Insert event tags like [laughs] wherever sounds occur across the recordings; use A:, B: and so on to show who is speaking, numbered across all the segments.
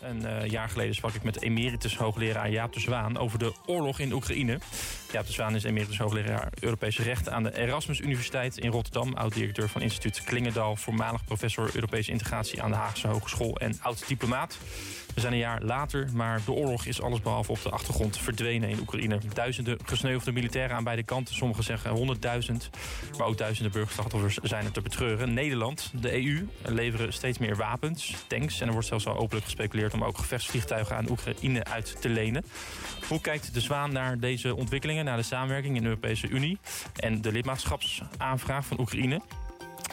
A: Een uh, jaar geleden sprak ik met emeritus hoogleraar Jaap de Zwaan over de oorlog in Oekraïne. Jaap de Zwaan is emeritus hoogleraar Europese rechten aan de Erasmus Universiteit in Rotterdam. Oud-directeur van instituut Klingendal, voormalig professor Europese integratie aan de Haagse Hogeschool en oud-diplomaat. We zijn een jaar later, maar de oorlog is allesbehalve op de achtergrond verdwenen in Oekraïne. Duizenden gesneuvelde militairen aan beide kanten. Sommigen zeggen honderdduizend. Maar ook duizenden burgerslachtoffers zijn er te betreuren. Nederland, de EU, leveren steeds meer wapens, tanks. En er wordt zelfs al openlijk gespeculeerd om ook gevechtsvliegtuigen aan Oekraïne uit te lenen. Hoe kijkt de Zwaan naar deze ontwikkelingen, naar de samenwerking in de Europese Unie en de lidmaatschapsaanvraag van Oekraïne?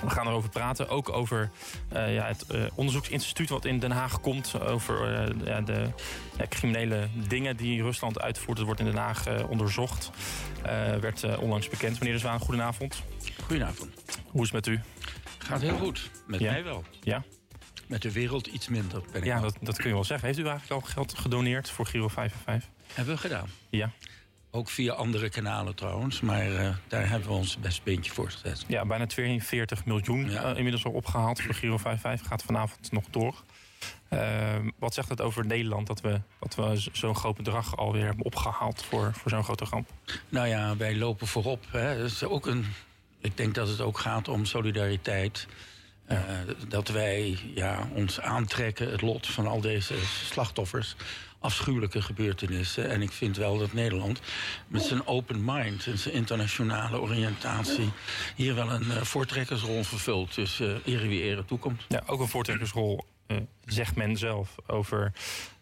A: We gaan erover praten. Ook over uh, ja, het uh, onderzoeksinstituut wat in Den Haag komt. Over uh, ja, de criminele dingen die Rusland uitvoert. Dat wordt in Den Haag onderzocht. werd onlangs bekend. Meneer De Zwaan, goedenavond.
B: Goedenavond.
A: Hoe is het met u?
B: Gaat heel goed. Met
A: ja?
B: mij wel.
A: Ja?
B: Met de wereld iets minder. Ben ik
A: ja, dat, dat kun je wel zeggen. Heeft u eigenlijk al geld gedoneerd voor Giro 5 5?
B: Hebben we gedaan.
A: Ja.
B: Ook via andere kanalen trouwens. Maar uh, daar hebben we ons best beentje voor gezet.
A: Ja, bijna 42 miljoen ja. uh, inmiddels al opgehaald. Voor Giro 55 gaat vanavond nog door. Uh, wat zegt het over Nederland dat we, dat we zo'n groot bedrag alweer hebben opgehaald voor, voor zo'n grote ramp?
B: Nou ja, wij lopen voorop. Hè. Dat is ook een, ik denk dat het ook gaat om solidariteit. Uh, dat wij ja, ons aantrekken, het lot van al deze slachtoffers. Afschuwelijke gebeurtenissen. En ik vind wel dat Nederland met zijn open mind en zijn internationale oriëntatie. hier wel een uh, voortrekkersrol vervult. Dus uh, ere wie ere toekomt.
A: Ja, ook een voortrekkersrol. Uh, zegt men zelf over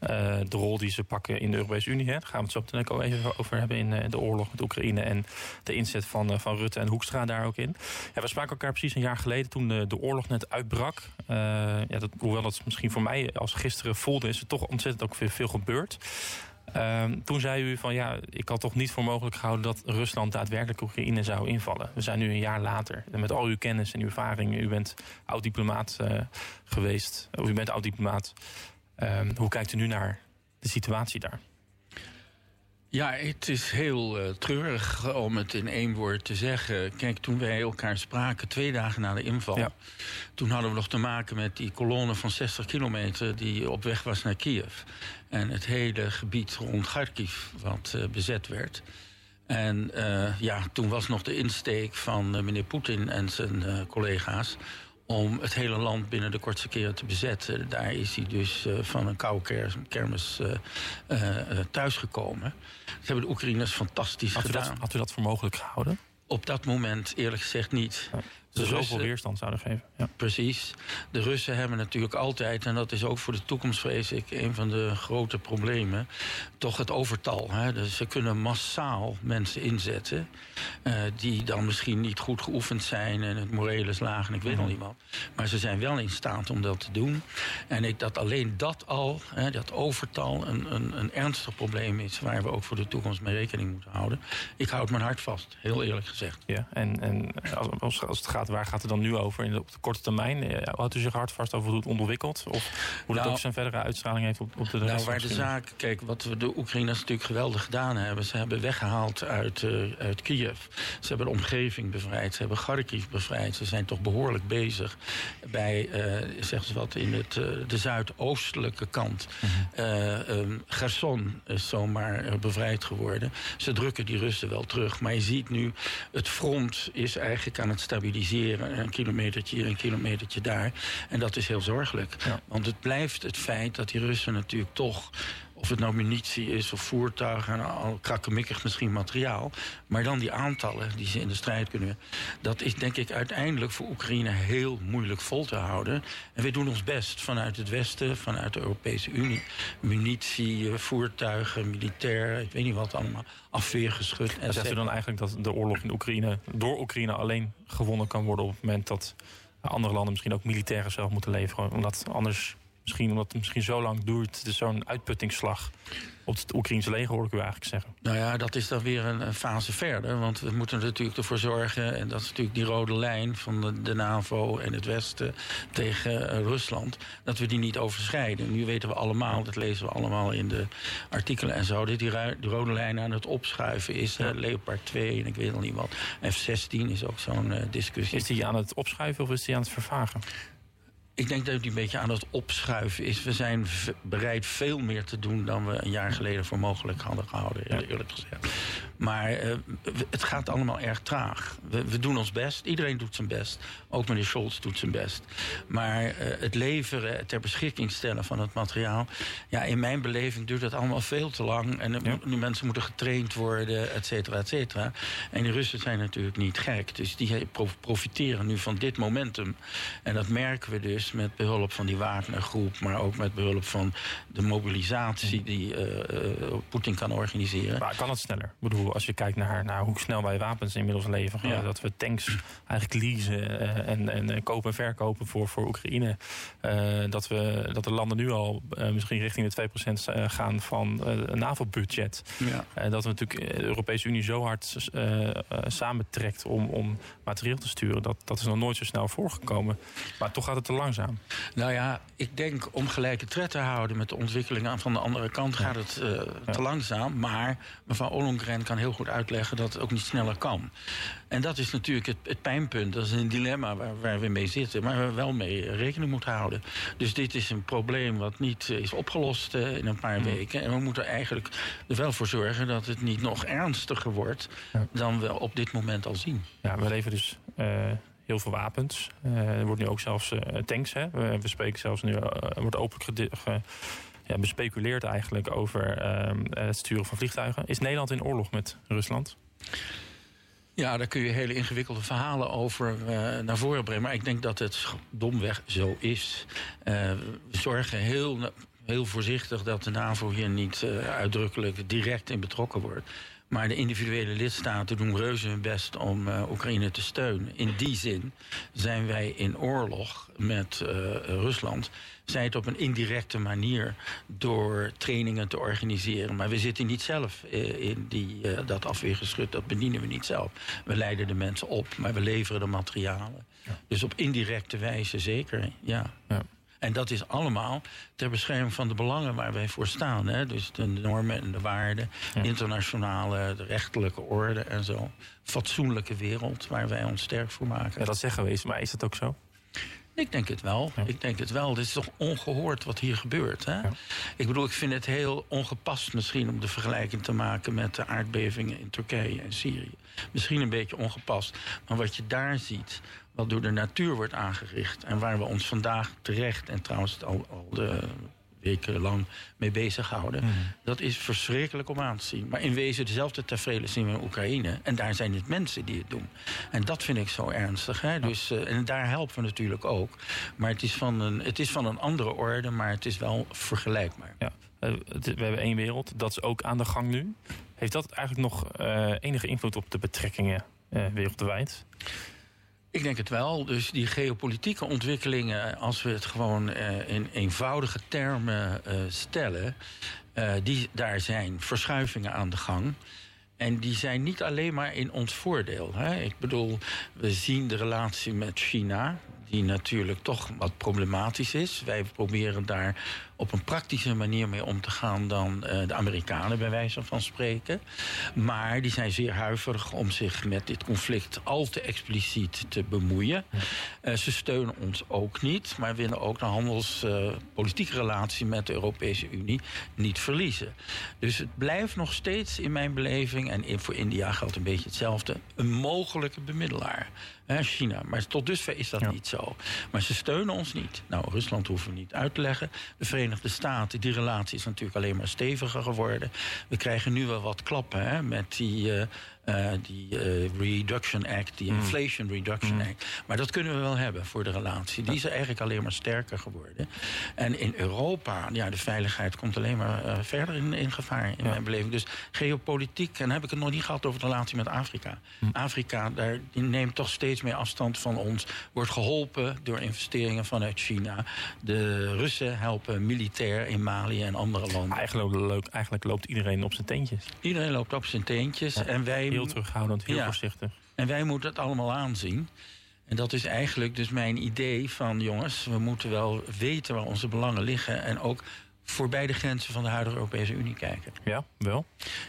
A: uh, de rol die ze pakken in de Europese Unie. Hè. Daar gaan we het zo meteen ook even over hebben in uh, de oorlog met Oekraïne en de inzet van, van Rutte en Hoekstra daar ook in. Ja, we spraken elkaar precies een jaar geleden toen de, de oorlog net uitbrak. ja, dat, hoewel dat misschien voor mij als gisteren voelde, is er toch ontzettend ook veel, veel gebeurd. Uh, toen zei u van ja, ik had toch niet voor mogelijk gehouden dat Rusland daadwerkelijk Oekraïne zou invallen. We zijn nu een jaar later. En met al uw kennis en uw ervaring, u bent oud-diplomaat uh, geweest. Of u bent oud-diplomaat. Uh, hoe kijkt u nu naar de situatie daar?
B: Ja, het is heel uh, treurig om het in één woord te zeggen. Kijk, toen wij elkaar spraken, twee dagen na de inval... Ja. toen hadden we nog te maken met die kolonne van 60 kilometer... die op weg was naar Kiev. En het hele gebied rond Kharkiv, wat uh, bezet werd. En uh, ja, toen was nog de insteek van meneer Poetin en zijn collega's om het hele land binnen de kortste keren te bezetten. Daar is hij dus uh, van een koude kermis uh, uh, thuisgekomen. Dat hebben de Oekraïners fantastisch
A: had
B: gedaan.
A: U dat, had u dat voor mogelijk gehouden?
B: Op dat moment eerlijk gezegd niet.
A: Ze zoveel weerstand zouden geven. Ja.
B: Precies. De Russen hebben natuurlijk altijd, en dat is ook voor de toekomst vrees ik een van de grote problemen, toch het overtal. Hè? Dus ze kunnen massaal mensen inzetten uh, die dan misschien niet goed geoefend zijn en het morele is laag en ik weet nog niet wat. Maar ze zijn wel in staat om dat te doen. En ik dat alleen dat al, hè, dat overtal, een, een, een ernstig probleem is waar we ook voor de toekomst mee rekening moeten houden. Ik houd mijn hart vast, heel eerlijk gezegd.
A: Ja, en, en als, als het gaat waar gaat het dan nu over in de, op de korte termijn? Houdt u zich hard vast over hoe het ontwikkeld? Of hoe dat nou, ook zijn verdere uitstraling heeft op, op de
B: Nou, waar de zaak... Kijk, wat we de Oekraïners natuurlijk geweldig gedaan hebben... ze hebben weggehaald uit, uh, uit Kiev. Ze hebben de omgeving bevrijd. Ze hebben Kharkiv bevrijd. Ze zijn toch behoorlijk bezig bij, uh, zeg ze wat, in het, uh, de zuidoostelijke kant. Mm -hmm. Gerson is zomaar bevrijd geworden. Ze drukken die Russen wel terug. Maar je ziet nu, het front is eigenlijk aan het stabiliseren. Een kilometertje hier, een kilometertje daar. En dat is heel zorgelijk. Ja. Want het blijft het feit dat die Russen natuurlijk toch... of het nou munitie is of voertuigen... en al krakkemikkig misschien materiaal... maar dan die aantallen die ze in de strijd kunnen... dat is denk ik uiteindelijk voor Oekraïne heel moeilijk vol te houden. En we doen ons best vanuit het Westen, vanuit de Europese Unie... munitie, voertuigen, militair, ik weet niet wat allemaal... afweergeschut.
A: En zegt u dan eigenlijk dat de oorlog in Oekraïne... door Oekraïne alleen gewonnen kan worden op het moment dat andere landen misschien ook militairen zelf moeten leveren. Omdat anders, misschien omdat het misschien zo lang duurt, dus zo'n uitputtingsslag op het Oekraïnse leger, hoor ik u eigenlijk zeggen.
B: Nou ja, dat is dan weer een, fase verder. Want we moeten er natuurlijk ervoor zorgen, en dat is natuurlijk die rode lijn van de, de NAVO en het Westen tegen uh, Rusland, dat we die niet overschrijden. Nu weten we allemaal, dat lezen we allemaal in de artikelen en zo, dat die, die rode lijn aan het opschuiven is. Ja. Leopard 2 en ik weet nog niet wat. F-16 is ook zo'n uh, discussie.
A: Is die aan het opschuiven of is die aan het vervagen?
B: Ik denk dat het een beetje aan het opschuiven is. We zijn bereid veel meer te doen dan we een jaar geleden voor mogelijk hadden gehouden, eerlijk gezegd. Maar uh, het gaat allemaal erg traag. We, we, doen ons best. Iedereen doet zijn best. Ook meneer Scholz doet zijn best. Maar uh, het leveren, het ter beschikking stellen van het materiaal... ja, in mijn beleving duurt dat allemaal veel te lang. En ja. nu mensen moeten getraind worden, et cetera, et cetera. En de Russen zijn natuurlijk niet gek. Dus die profiteren nu van dit momentum. En dat merken we dus met behulp van die Wagner-groep... maar ook met behulp van de mobilisatie die uh, Poetin kan organiseren.
A: Maar kan het sneller? Ik bedoel, als je kijkt naar, naar hoe snel wij wapens inmiddels leveren. Dat we tanks eigenlijk leasen uh, en, en kopen en verkopen voor, voor Oekraïne. Uh, dat, we, dat de landen nu al uh, misschien richting de 2% gaan van een NAVO-budget. Ja. dat we natuurlijk de Europese Unie zo hard samentrekt om, om materieel te sturen. Dat, dat is nog nooit zo snel voorgekomen. Maar toch gaat het te langzaam.
B: Nou ja, ik denk om gelijke tred te houden met de ontwikkelingen van de andere kant gaat het te langzaam. Maar mevrouw Ollongren kan heel goed uitleggen dat het ook niet sneller kan. En dat is natuurlijk het, het pijnpunt. Dat is een dilemma waar, waar, we mee zitten, maar waar we wel mee rekening moeten houden. Dus dit is een probleem wat niet is opgelost uh, in een paar mm. weken. En we moeten eigenlijk er wel voor zorgen dat het niet nog ernstiger wordt dan we op dit moment al zien.
A: Ja, we leven dus. Uh heel veel wapens. Uh, er wordt nu ook zelfs uh, tanks. Hè? We, spreken zelfs nu, uh, wordt openlijk ja, bespeculeerd eigenlijk over ehm, het sturen van vliegtuigen. Is Nederland in oorlog met Rusland?
B: Ja, daar kun je hele ingewikkelde verhalen over naar voren brengen. Maar ik denk dat het domweg zo is. We zorgen heel, heel voorzichtig dat de NAVO hier niet uitdrukkelijk direct in betrokken wordt. Maar de individuele lidstaten doen reuze hun best om uh, Oekraïne te steunen. In die zin zijn wij in oorlog met uh, Rusland. Zij het op een indirecte manier door trainingen te organiseren. Maar we zitten niet zelf uh, in die, dat afweergeschut. Dat bedienen we niet zelf. We leiden de mensen op, maar we leveren de materialen. Ja. Dus op indirecte wijze zeker, ja. ja. En dat is allemaal ter bescherming van de belangen waar wij voor staan. Hè? Dus de normen en de waarden, ja. internationale, de rechtelijke orde en zo. Fatsoenlijke wereld waar wij ons sterk voor maken.
A: Ja, dat zeggen we eens, maar is dat ook zo?
B: Ik denk het wel. Ja. Ik denk het wel. Het is toch ongehoord wat hier gebeurt. Hè? Ja. Ik bedoel, ik vind het heel ongepast misschien om de vergelijking te maken met de aardbevingen in Turkije en Syrië. Misschien een beetje ongepast. Maar wat je daar ziet, wat door de natuur wordt aangericht. En waar we ons vandaag terecht, en trouwens al, al de wekenlang mee bezighouden. Mm. Dat is verschrikkelijk om aan te zien. Maar in wezen dezelfde tafereelen zien we in Oekraïne. En daar zijn het mensen die het doen. En dat vind ik zo ernstig. Hè? Dus, uh, en daar helpen we natuurlijk ook. Maar het is, van een, het is van een andere orde, maar het is wel vergelijkbaar.
A: Ja. Uh, we hebben één wereld, dat is ook aan de gang nu. Heeft dat eigenlijk nog uh, enige invloed op de betrekkingen wereldwijd?
B: Ik denk het wel. Dus die geopolitieke ontwikkelingen, als we het gewoon uh, in eenvoudige termen uh, stellen, uh, die, daar zijn verschuivingen aan de gang. En die zijn niet alleen maar in ons voordeel. Hè. Ik bedoel, we zien de relatie met China, die natuurlijk toch wat problematisch is. Wij proberen daar op een praktische manier mee om te gaan dan uh, de Amerikanen, bij wijze van spreken. Maar die zijn zeer huiverig om zich met dit conflict al te expliciet te bemoeien. Uh, ze steunen ons ook niet, maar willen ook de handelspolitieke uh, relatie met de Europese Unie niet verliezen. Dus het blijft nog steeds in mijn beleving, en voor India geldt een beetje hetzelfde, een mogelijke bemiddelaar. China. Maar tot dusver is dat ja. niet zo. Maar ze steunen ons niet. Nou, Rusland hoeven we niet uit te leggen. De Verenigde Staten, die relatie is natuurlijk alleen maar steviger geworden. We krijgen nu wel wat klappen hè, met die uh, uh, die uh, Reduction Act, die mm. Inflation Reduction mm. Act. Maar dat kunnen we wel hebben voor de relatie. Die is eigenlijk alleen maar sterker geworden. En in Europa, ja, de veiligheid komt alleen maar uh, verder in, in gevaar, in ja. mijn beleving. Dus geopolitiek, en dan heb ik het nog niet gehad over de relatie met Afrika. Mm. Afrika, daar, die neemt toch steeds meer afstand van ons. Wordt geholpen door investeringen vanuit China. De Russen helpen militair in Mali en andere landen.
A: Eigenlijk, eigenlijk loopt iedereen op zijn teentjes.
B: Iedereen loopt op zijn teentjes. Ja. En wij
A: heel terughoudend, heel ja. voorzichtig.
B: En wij moeten het allemaal aanzien. En dat is eigenlijk dus mijn idee van... jongens, we moeten wel weten waar onze belangen liggen... en ook voorbij de grenzen van de huidige Europese Unie kijken.
A: Ja, wel.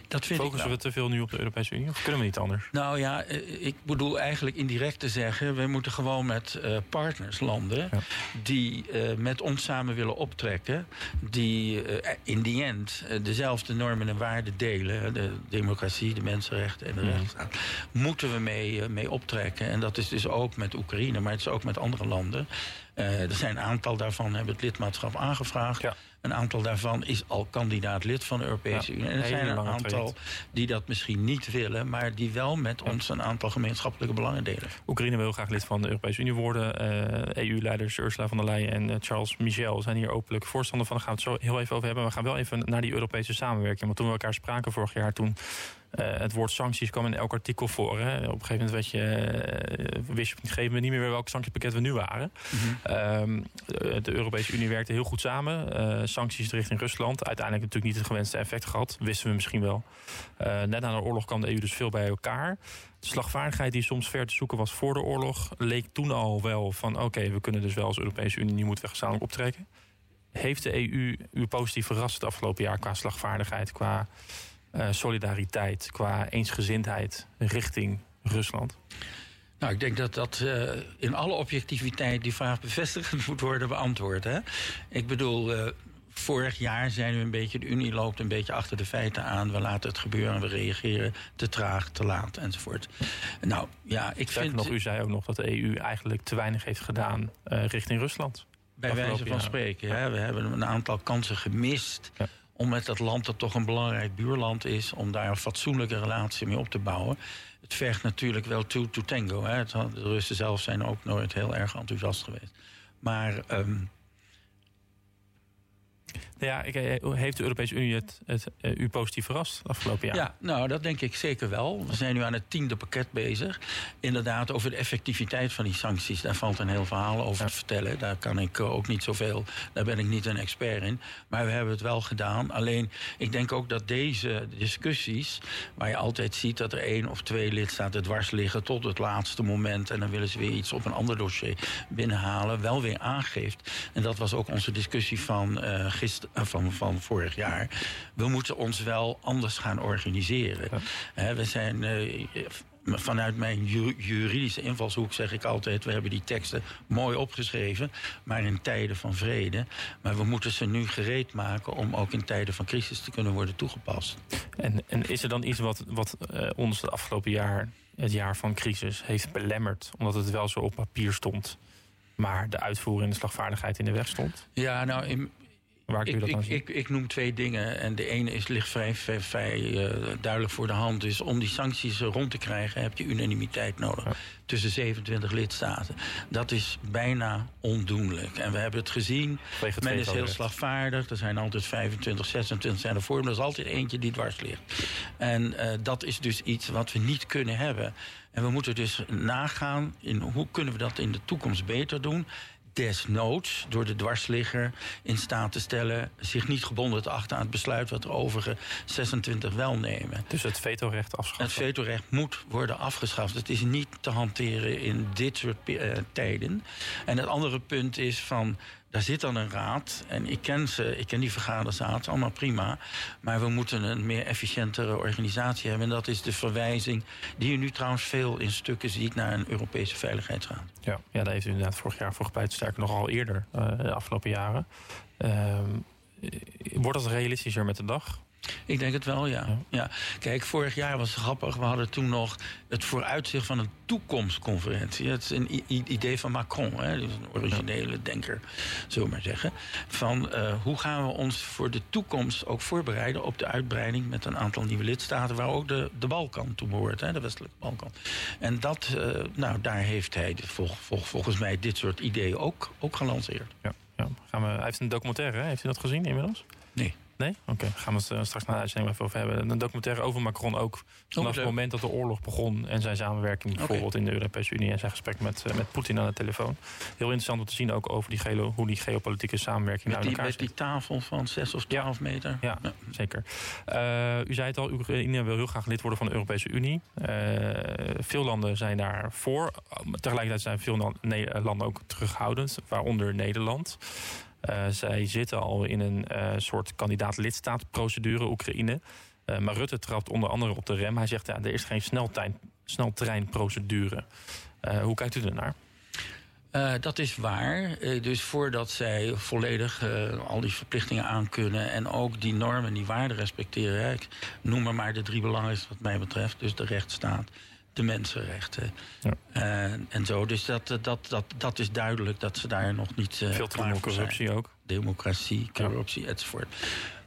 B: Dat vind
A: Focussen we te veel nu op de Europese Unie? Of kunnen we niet anders?
B: Nou ja, eh, ik bedoel eigenlijk indirect te zeggen... we moeten gewoon met uh, partnerslanden... Ja. die met ons samen willen optrekken... die in die end dezelfde normen en waarden delen... de democratie, de mensenrechten en de mm. rechtsstaat... moeten we mee, mee optrekken. En dat is dus ook met Oekraïne, maar het is ook met andere landen... er zijn een aantal daarvan hebben het lidmaatschap aangevraagd... Ja. Een aantal daarvan is al kandidaat lid van de Europese Unie. En er zijn een aantal die dat misschien niet willen, maar die wel met ons een aantal gemeenschappelijke belangen delen.
A: Oekraïne wil graag lid van de Europese Unie worden. EU-leiders eh, e Ursula von der Leyen en eh, Charles Michel zijn hier openlijk voorstander van. Daar gaan we het zo heel even over hebben. We gaan wel even naar die Europese samenwerking. Want toen we elkaar spraken vorig jaar, toen het woord sancties kwam in elk artikel voor. Hè. Op een gegeven moment je, uh, wist je op een gegeven moment niet meer welk sanctiepakket we nu waren. Mm -hmm. uh, de Europese Unie werkte heel goed samen. sancties richting Rusland. Uiteindelijk natuurlijk niet het gewenste effect gehad. Wisten we misschien wel. net na de oorlog kwam de EU dus veel bij elkaar. De slagvaardigheid die soms ver te zoeken was voor de oorlog... leek toen al wel van oké, we kunnen dus wel als Europese Unie... nu moeten we gezamenlijk optrekken. Heeft de EU u positief verrast het afgelopen jaar qua slagvaardigheid... qua solidariteit, qua eensgezindheid richting Rusland?
B: Nou, ik denk dat dat uh, in alle objectiviteit die vraag bevestigend [laughs] moet worden beantwoord. Hè? Ik bedoel, uh, vorig jaar zijn we een beetje, de Unie loopt een beetje achter de feiten aan. We laten het gebeuren, we reageren te traag, te laat enzovoort. Nou, ja, ik
A: vind... nog, u zei ook nog dat de EU eigenlijk te weinig heeft gedaan uh, richting Rusland.
B: Bij wijze van spreken, ja. We hebben een aantal kansen gemist... Ja om met dat land dat toch een belangrijk buurland is... om daar een fatsoenlijke relatie mee op te bouwen. Het vergt natuurlijk wel toe to tango. Hè. De Russen zelf zijn ook nooit heel erg enthousiast geweest. Maar um,
A: ja, eh, heeft de Europese Unie het, het, uh, u positief verrast afgelopen jaar?
B: Ja, nou, dat denk ik zeker wel. We zijn nu aan het tiende pakket bezig. Inderdaad, over de effectiviteit van die sancties. Daar valt een heel verhaal over te vertellen. Daar kan ik eh, ook niet zoveel, daar ben ik niet een expert in. Maar we hebben het wel gedaan. Alleen, ik denk ook dat deze discussies... waar je altijd ziet dat er één of twee lidstaten dwars liggen... tot het laatste moment en dan willen ze weer iets op een ander dossier binnenhalen... wel weer aangeeft. En dat was ook onze discussie van uh, gisteren van, van vorig jaar. We moeten ons wel anders gaan organiseren. we zijn. Uh, vanuit mijn juridische invalshoek zeg ik altijd... we hebben die teksten mooi opgeschreven, maar in tijden van vrede. Maar we moeten ze nu gereed maken om ook in tijden van crisis te kunnen worden toegepast.
A: En, en is er dan iets wat, wat uh, ons het afgelopen jaar, het jaar van crisis, heeft belemmerd... omdat het wel zo op papier stond maar de uitvoering en de slagvaardigheid in de weg stond?
B: Ja, nou, in,
A: Waar ik,
B: ik, ik, ik, noem twee dingen. En de ene is, ligt vrij, vrij, uh, duidelijk voor de hand. Dus om die sancties rond te krijgen heb je unanimiteit nodig. Tussen 27 lidstaten. Dat is bijna ondoenlijk. En we hebben het gezien. Men is heel slagvaardig. Er zijn altijd 25, 26 zijn er voor. Maar er is altijd eentje die dwars ligt. En uh, dat is dus iets wat we niet kunnen hebben. En we moeten dus nagaan in hoe kunnen we dat in de toekomst beter doen desnoods door de dwarsligger in staat te stellen... zich niet gebonden te achten aan het besluit... wat de overige 26 wel nemen.
A: Dus het vetorecht afschaffen?
B: Het vetorecht moet worden afgeschaft. Het is niet te hanteren in dit soort uh, tijden. En het andere punt is van daar zit dan een raad. En ik ken ze, ik ken die vergaderzaad, allemaal prima. Maar we moeten een meer efficiëntere organisatie hebben. En dat is de verwijzing die je nu trouwens veel in stukken ziet naar een Europese Veiligheidsraad.
A: Ja, ja daar heeft u inderdaad vorig jaar voor gepleit, nog al eerder, uh, de afgelopen jaren. Uh, wordt dat realistischer met de dag?
B: Ik denk het wel, ja. ja. Kijk, vorig jaar was het grappig. We hadden toen nog het vooruitzicht van een toekomstconferentie. Het is een idee van Macron, hè, een originele denker, zullen we maar zeggen. Van uh, hoe gaan we ons voor de toekomst ook voorbereiden op de uitbreiding met een aantal nieuwe lidstaten, waar ook de, de Balkan toe behoort, hè, de westelijke Balkan. En dat, uh, nou, daar heeft hij vol, vol, volgens mij dit soort ideeën ook, ook gelanceerd.
A: Ja, ja. Gaan we, hij heeft een documentaire, hè? heeft u dat gezien inmiddels?
B: Nee.
A: Nee? Oké, gaan we het eh, straks naar de uitzending even over hebben. Een documentaire over Macron ook. Vanaf het moment dat de oorlog begon en zijn samenwerking bijvoorbeeld in de Europese Unie en zijn gesprek met, uh, met Poetin aan de telefoon. Heel interessant om te zien ook over die gelo, hoe die geopolitieke samenwerking met
B: nou
A: die,
B: Met die tafel van 6 of 12 meter.
A: Ja, ja. zeker. Uh, u zei het al, Oekraïne wil heel graag lid worden van de Europese Unie. veel landen zijn daarvoor. Tegelijkertijd zijn veel landen ook terughoudend, waaronder Nederland. Zij zitten al in een soort kandidaat-lidstaatprocedure, Oekraïne. maar Rutte trapt onder andere op de rem. Hij zegt, ja, er is geen sneltrein, sneltreinprocedure. hoe kijkt u ernaar?
B: Uh, dat is waar. Dus voordat zij volledig al die verplichtingen aankunnen en ook die normen, die waarden respecteren. Ik noem maar, maar de drie belangrijkste wat mij betreft. Dus de rechtsstaat, de mensenrechten ja. en zo. Dus dat, dat, dat, dat is duidelijk dat ze daar nog niet.
A: Veel te corruptie ook.
B: Democratie, corruptie, enzovoort.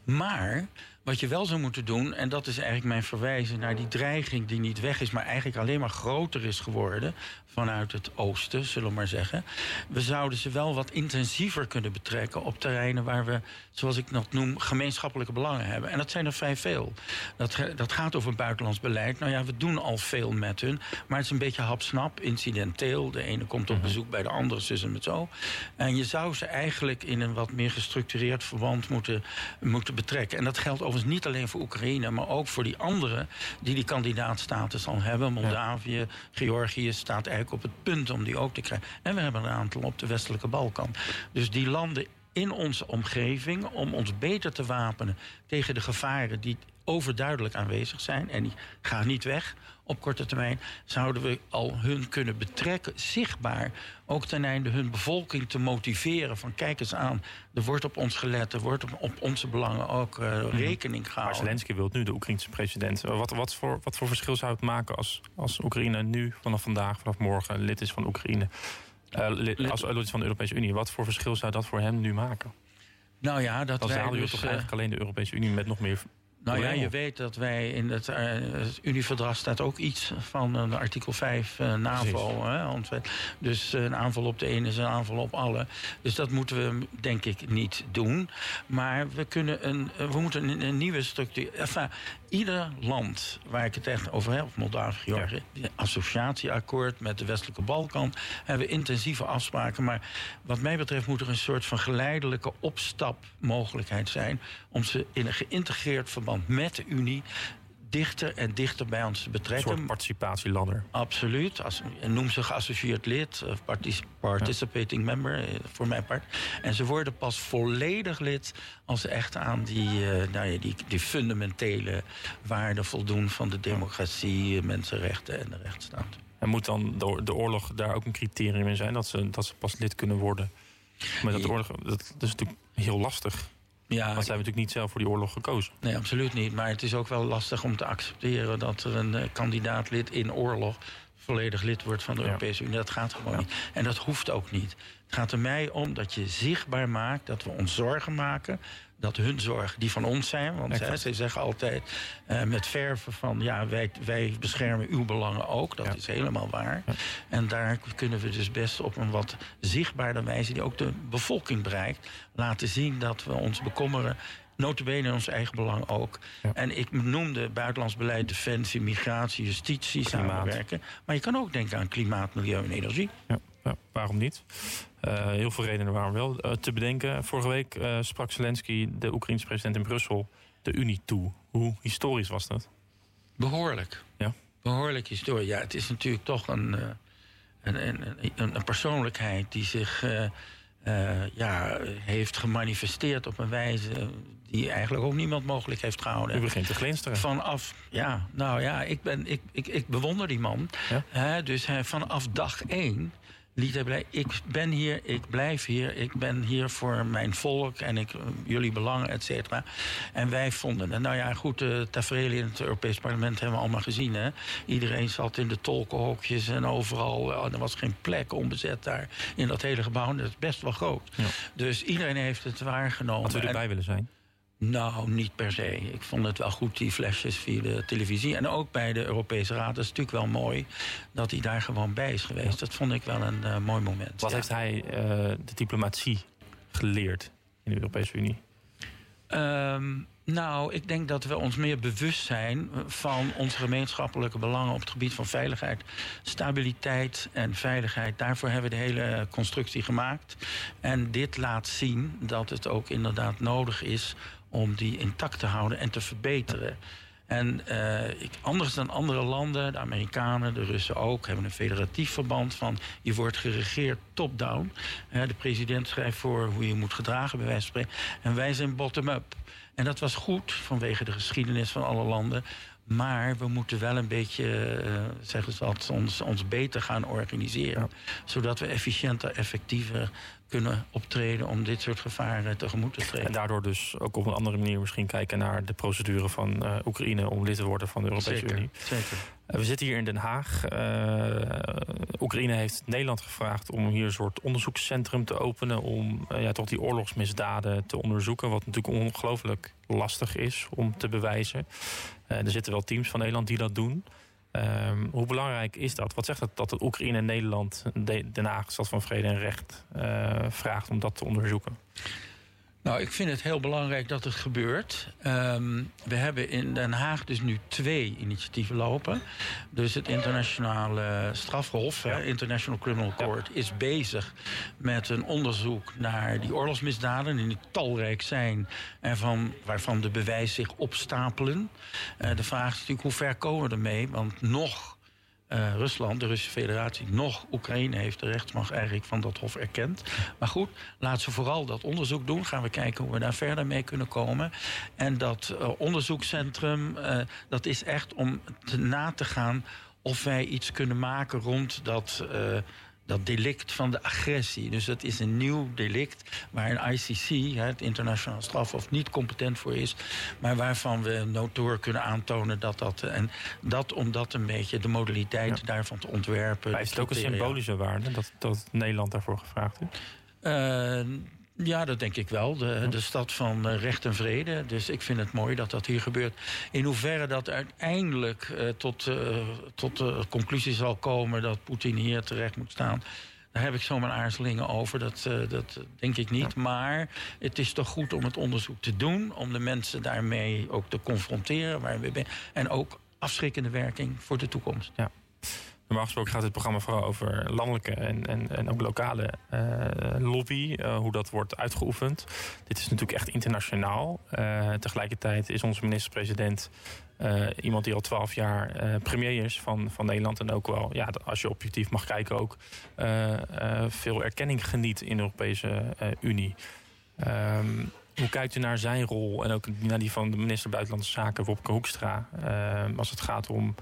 B: Maar wat je wel zou moeten doen, en dat is eigenlijk mijn verwijzen naar die dreiging die niet weg is, maar eigenlijk alleen maar groter is geworden vanuit het oosten, zullen we maar zeggen. We zouden ze wel wat intensiever kunnen betrekken op terreinen waar we, zoals ik dat noem, gemeenschappelijke belangen hebben. En dat zijn er vrij veel. Dat, dat gaat over buitenlands beleid. Nou ja, we doen al veel met hun, maar het is een beetje hapsnap, incidenteel. De ene komt op mhm. bezoek bij de andere, zus en met zo. En je zou ze eigenlijk in een wat meer gestructureerd verband moeten, moeten betrekken. En dat geldt overigens niet alleen voor Oekraïne, maar ook voor die anderen die die kandidaatstatus al hebben. Moldavië, Georgië staat eigenlijk op het punt om die ook te krijgen. En we hebben een aantal op de westelijke Balkan. Dus die landen in onze omgeving om ons beter te wapenen tegen de gevaren die overduidelijk aanwezig zijn en die gaan niet weg op korte termijn, zouden we al hun kunnen betrekken, zichtbaar, ook ten einde hun bevolking te motiveren van kijk eens aan, er wordt op ons gelet, er wordt op, onze belangen ook uh, rekening gehouden.
A: Maar Zelensky wil nu de Oekraïnse president. Wat, wat, voor, wat voor verschil zou het maken als, als Oekraïne nu vanaf vandaag, vanaf morgen lid is van Oekraïne? Uh, lid, als lid van de Europese Unie. Wat voor verschil zou dat voor hem nu maken?
B: Nou ja, dat
A: Dan wij dus, toch eigenlijk alleen de Europese Unie met nog meer
B: nou ja, je weet dat wij in het, uh, Unieverdrag staat ook iets van uh, artikel 5 uh, NAVO. Hè, dus een aanval op de ene is een aanval op alle. Dus dat moeten we denk ik niet doen. Maar we, kunnen een, we moeten een, een nieuwe structuur. Enfin, ieder land waar ik het echt over heb, Moldavië, Georgië, ja. associatieakkoord met de westelijke Balkan, hebben we intensieve afspraken. Maar wat mij betreft moet er een soort van geleidelijke opstapmogelijkheid zijn om ze in een geïntegreerd verband met de Unie dichter en dichter bij ons te betrekken.
A: Een soort participatieladder.
B: Absoluut. Als, noem ze geassocieerd lid, of participating member, eh, voor mijn part. En ze worden pas volledig lid als ze echt aan die, uh, nou ja, die, die fundamentele waarden voldoen van de democratie, mensenrechten en de rechtsstaat.
A: En moet dan de, de oorlog daar ook een criterium in zijn dat ze, dat ze pas lid kunnen worden? Maar dat, oorlog, dat is natuurlijk heel lastig. Ja, Want zijn we natuurlijk niet zelf voor die oorlog gekozen.
B: Nee, absoluut niet. Maar het is ook wel lastig om te accepteren dat er een uh, kandidaatlid in oorlog volledig lid wordt van de Europese Unie. Dat gaat gewoon niet. En dat hoeft ook niet. Het gaat er mij om dat je zichtbaar maakt dat we ons zorgen maken dat hun zorgen die van ons zijn. Want hè, ze zeggen altijd uh, met verven van ja, wij, wij beschermen uw belangen ook. Dat is helemaal waar. En daar kunnen we dus best op een wat zichtbaarder wijze, die ook de bevolking bereikt, laten zien dat we ons bekommeren notabene in ons eigen belang ook. En ik noemde buitenlands beleid, defensie, migratie, justitie, samenwerken. Maar je kan ook denken aan klimaat, milieu en energie.
A: Ja, ja waarom niet? Uh, heel veel redenen waarom wel uh, te bedenken. Vorige week uh, sprak Zelensky, de Oekraïense president in Brussel, de Unie toe. Hoe historisch was dat?
B: Behoorlijk. Ja. Behoorlijk historisch. Ja, het is natuurlijk toch een, een, een, een, een persoonlijkheid die zich ja, heeft gemanifesteerd op een wijze die eigenlijk ook niemand mogelijk heeft gehouden.
A: U begint te glinsteren.
B: Vanaf, ja, nou ja, ik, ben, ik, ik, ik bewonder die man. Ja? dus hij, vanaf dag één liet hij blij, ik ben hier, ik blijf hier, ik ben hier voor mijn volk en ik, jullie belangen, et cetera. En wij vonden, en nou ja, goed, de tafereel in het Europees Parlement hebben we allemaal gezien. Hè? Iedereen zat in de tolkenhokjes en overal, oh, er was geen plek onbezet daar in dat hele gebouw. Dat is best wel groot. Ja. Dus iedereen heeft het waargenomen.
A: Had u erbij willen zijn?
B: Nou, niet per se. Ik vond het wel goed, die flesjes via de televisie. En ook bij de Europese Raad. Dat is natuurlijk wel mooi dat hij daar gewoon bij is geweest. Dat vond ik wel een uh, mooi moment.
A: Wat heeft hij uh, de diplomatie geleerd in de Europese Unie?
B: Um, nou, ik denk dat we ons meer bewust zijn van onze gemeenschappelijke belangen op het gebied van veiligheid, stabiliteit en veiligheid. Daarvoor hebben we de hele constructie gemaakt. En dit laat zien dat het ook inderdaad nodig is om die intact te houden en te verbeteren. En ik, anders dan andere landen, de Amerikanen, de Russen ook, hebben een federatief verband van je wordt geregeerd top-down. de president schrijft voor hoe je moet gedragen, bij wijze van spreken. En wij zijn bottom-up. En dat was goed vanwege de geschiedenis van alle landen. Maar we moeten wel een beetje, uh, zeggen ze dat, ons, ons beter gaan organiseren. Zodat we efficiënter, effectiever kunnen optreden om dit soort gevaren tegemoet te treden.
A: En daardoor dus ook op een andere manier misschien kijken naar de procedure van uh, Oekraïne om lid te worden van de Europese
B: zeker,
A: Unie.
B: Zeker.
A: Uh, we zitten hier in Den Haag. Uh, Oekraïne heeft Nederland gevraagd om hier een soort onderzoekscentrum te openen om ja, toch die oorlogsmisdaden te onderzoeken, wat natuurlijk ongelooflijk lastig is om te bewijzen. er zitten wel teams van Nederland die dat doen. Um, hoe belangrijk is dat? Wat zegt het dat het Oekraïne en Nederland, Den Haag, Stad van Vrede en Recht, uh, vraagt om dat te onderzoeken?
B: Nou, ik vind het heel belangrijk dat het gebeurt. Um, we hebben in Den Haag dus nu twee initiatieven lopen. Dus het internationale strafhof, ja. International Criminal Court, ja. is bezig met een onderzoek naar die oorlogsmisdaden, die talrijk zijn en van, waarvan de bewijzen zich opstapelen. Uh, de vraag is natuurlijk hoe ver komen we ermee? Want nog uh, Rusland, de Russische Federatie, nog Oekraïne heeft de rechtsmacht eigenlijk van dat hof erkend. Maar goed, laten ze vooral dat onderzoek doen. Gaan we kijken hoe we daar verder mee kunnen komen. En dat uh, onderzoekscentrum, uh, dat is echt om na te gaan of wij iets kunnen maken rond dat dat delict van de agressie. Dus dat is een nieuw delict waar een ICC, het internationaal strafhof, niet competent voor is. Maar waarvan we notoor kunnen aantonen dat dat. En dat om dat een beetje de modaliteit ja. daarvan te ontwerpen.
A: Maar is het ook een symbolische waarde dat, dat Nederland daarvoor gevraagd heeft?
B: Uh, ja, dat denk ik wel. De, de stad van uh, recht en vrede. Dus ik vind het mooi dat dat hier gebeurt. In hoeverre dat uiteindelijk uh, tot, uh, tot de conclusie zal komen dat Poetin hier terecht moet staan. Daar heb ik zomaar aarzelingen over. Dat, dat denk ik niet. Maar het is toch goed om het onderzoek te doen. Om de mensen daarmee ook te confronteren. Waar we ben. En ook afschrikkende werking voor de toekomst.
A: Ja. Normaal gesproken gaat dit programma vooral over landelijke en, en, en ook lokale uh, lobby, uh, hoe dat wordt uitgeoefend. Dit is natuurlijk echt internationaal. Uh, tegelijkertijd is onze minister-president iemand die al twaalf jaar premier is van, van Nederland. En ook wel, ja, als je objectief mag kijken, ook veel erkenning geniet in de Europese Unie. Um, hoe kijkt u naar zijn rol en ook naar die van de minister Buitenlandse Zaken, Wopke Hoekstra, als het gaat om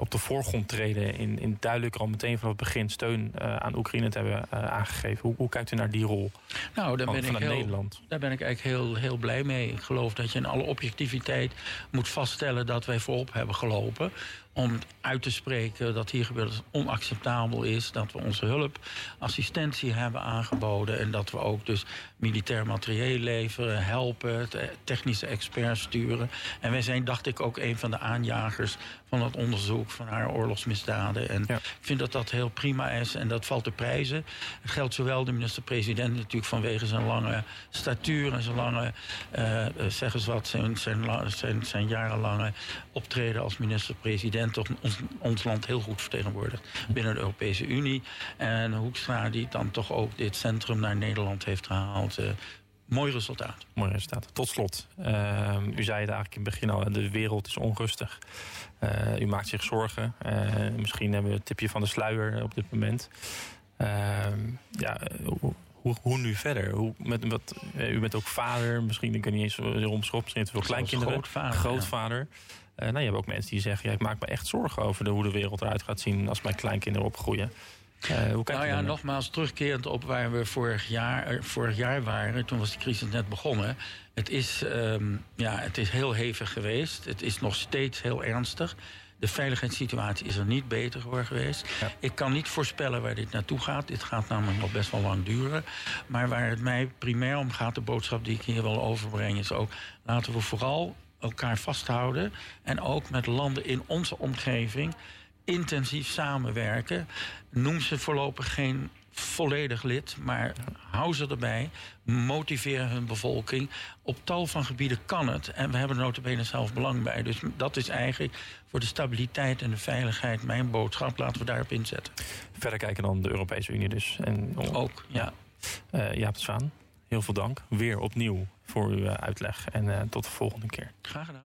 A: op de voorgrond treden. In, in duidelijk al meteen vanaf het begin steun uh, aan Oekraïne te hebben uh, aangegeven. Hoe, hoe, kijkt u naar die rol
B: nou, daar
A: van,
B: ben
A: vanuit
B: ik heel,
A: Nederland?
B: Daar ben ik eigenlijk heel, heel blij mee. Ik geloof dat je in alle objectiviteit moet vaststellen dat wij voorop hebben gelopen om uit te spreken dat hier gebeurt onacceptabel is. Dat we onze hulp, assistentie hebben aangeboden. En dat we ook dus militair materieel leveren, helpen, technische experts sturen. En wij zijn, dacht ik, ook een van de aanjagers van het onderzoek van haar oorlogsmisdaden. En ja. ik vind dat dat heel prima is en dat valt te prijzen. Het geldt zowel de minister-president natuurlijk vanwege zijn lange statuur en zijn lange, uh, zeg eens wat, zijn, zijn, zijn, zijn jarenlange optreden als minister-president toch ons, ons, land heel goed vertegenwoordigd binnen de Europese Unie. En Hoekstra die dan toch ook dit centrum naar Nederland heeft gehaald. Uh, mooi resultaat.
A: Mooi resultaat. Tot slot, uh, u zei het eigenlijk in het begin al, de wereld is onrustig. Uh, u maakt zich zorgen. misschien hebben we het tipje van de sluier op dit moment. ja, hoe, hoe, nu verder? Hoe, met, u bent ook vader, misschien, ik weet niet eens waarom schop, misschien veel kleinkinderen.
B: Grootvader.
A: grootvader. Ja. Uh, nou, je hebt ook mensen die zeggen: ja, ik maak me echt zorgen over de, hoe de wereld eruit gaat zien als mijn kleinkinderen opgroeien. Uh, hoe
B: nou ja, nogmaals terugkerend op waar we vorig jaar, vorig jaar waren. Toen was de crisis net begonnen. Het is, um, ja, het is heel hevig geweest. Het is nog steeds heel ernstig. De veiligheidssituatie is er niet beter voor geweest. Ja. Ik kan niet voorspellen waar dit naartoe gaat. Dit gaat namelijk nog best wel lang duren. Maar waar het mij primair om gaat, de boodschap die ik hier wil overbrengen, is ook: laten we vooral elkaar vasthouden. En ook met landen in onze omgeving intensief samenwerken. Noem ze voorlopig geen volledig lid, maar hou ze erbij. Motiveer hun bevolking. Op tal van gebieden kan het. En we hebben er notabene zelf belang bij. Dus dat is eigenlijk voor de stabiliteit en de veiligheid mijn boodschap. Laten we daarop inzetten.
A: Verder kijken dan de Europese Unie dus. En,
B: Ook, ja.
A: Uh, Jaap Zwaan, heel veel dank. Weer opnieuw voor uw uitleg. En uh, tot de volgende keer.
B: Graag gedaan.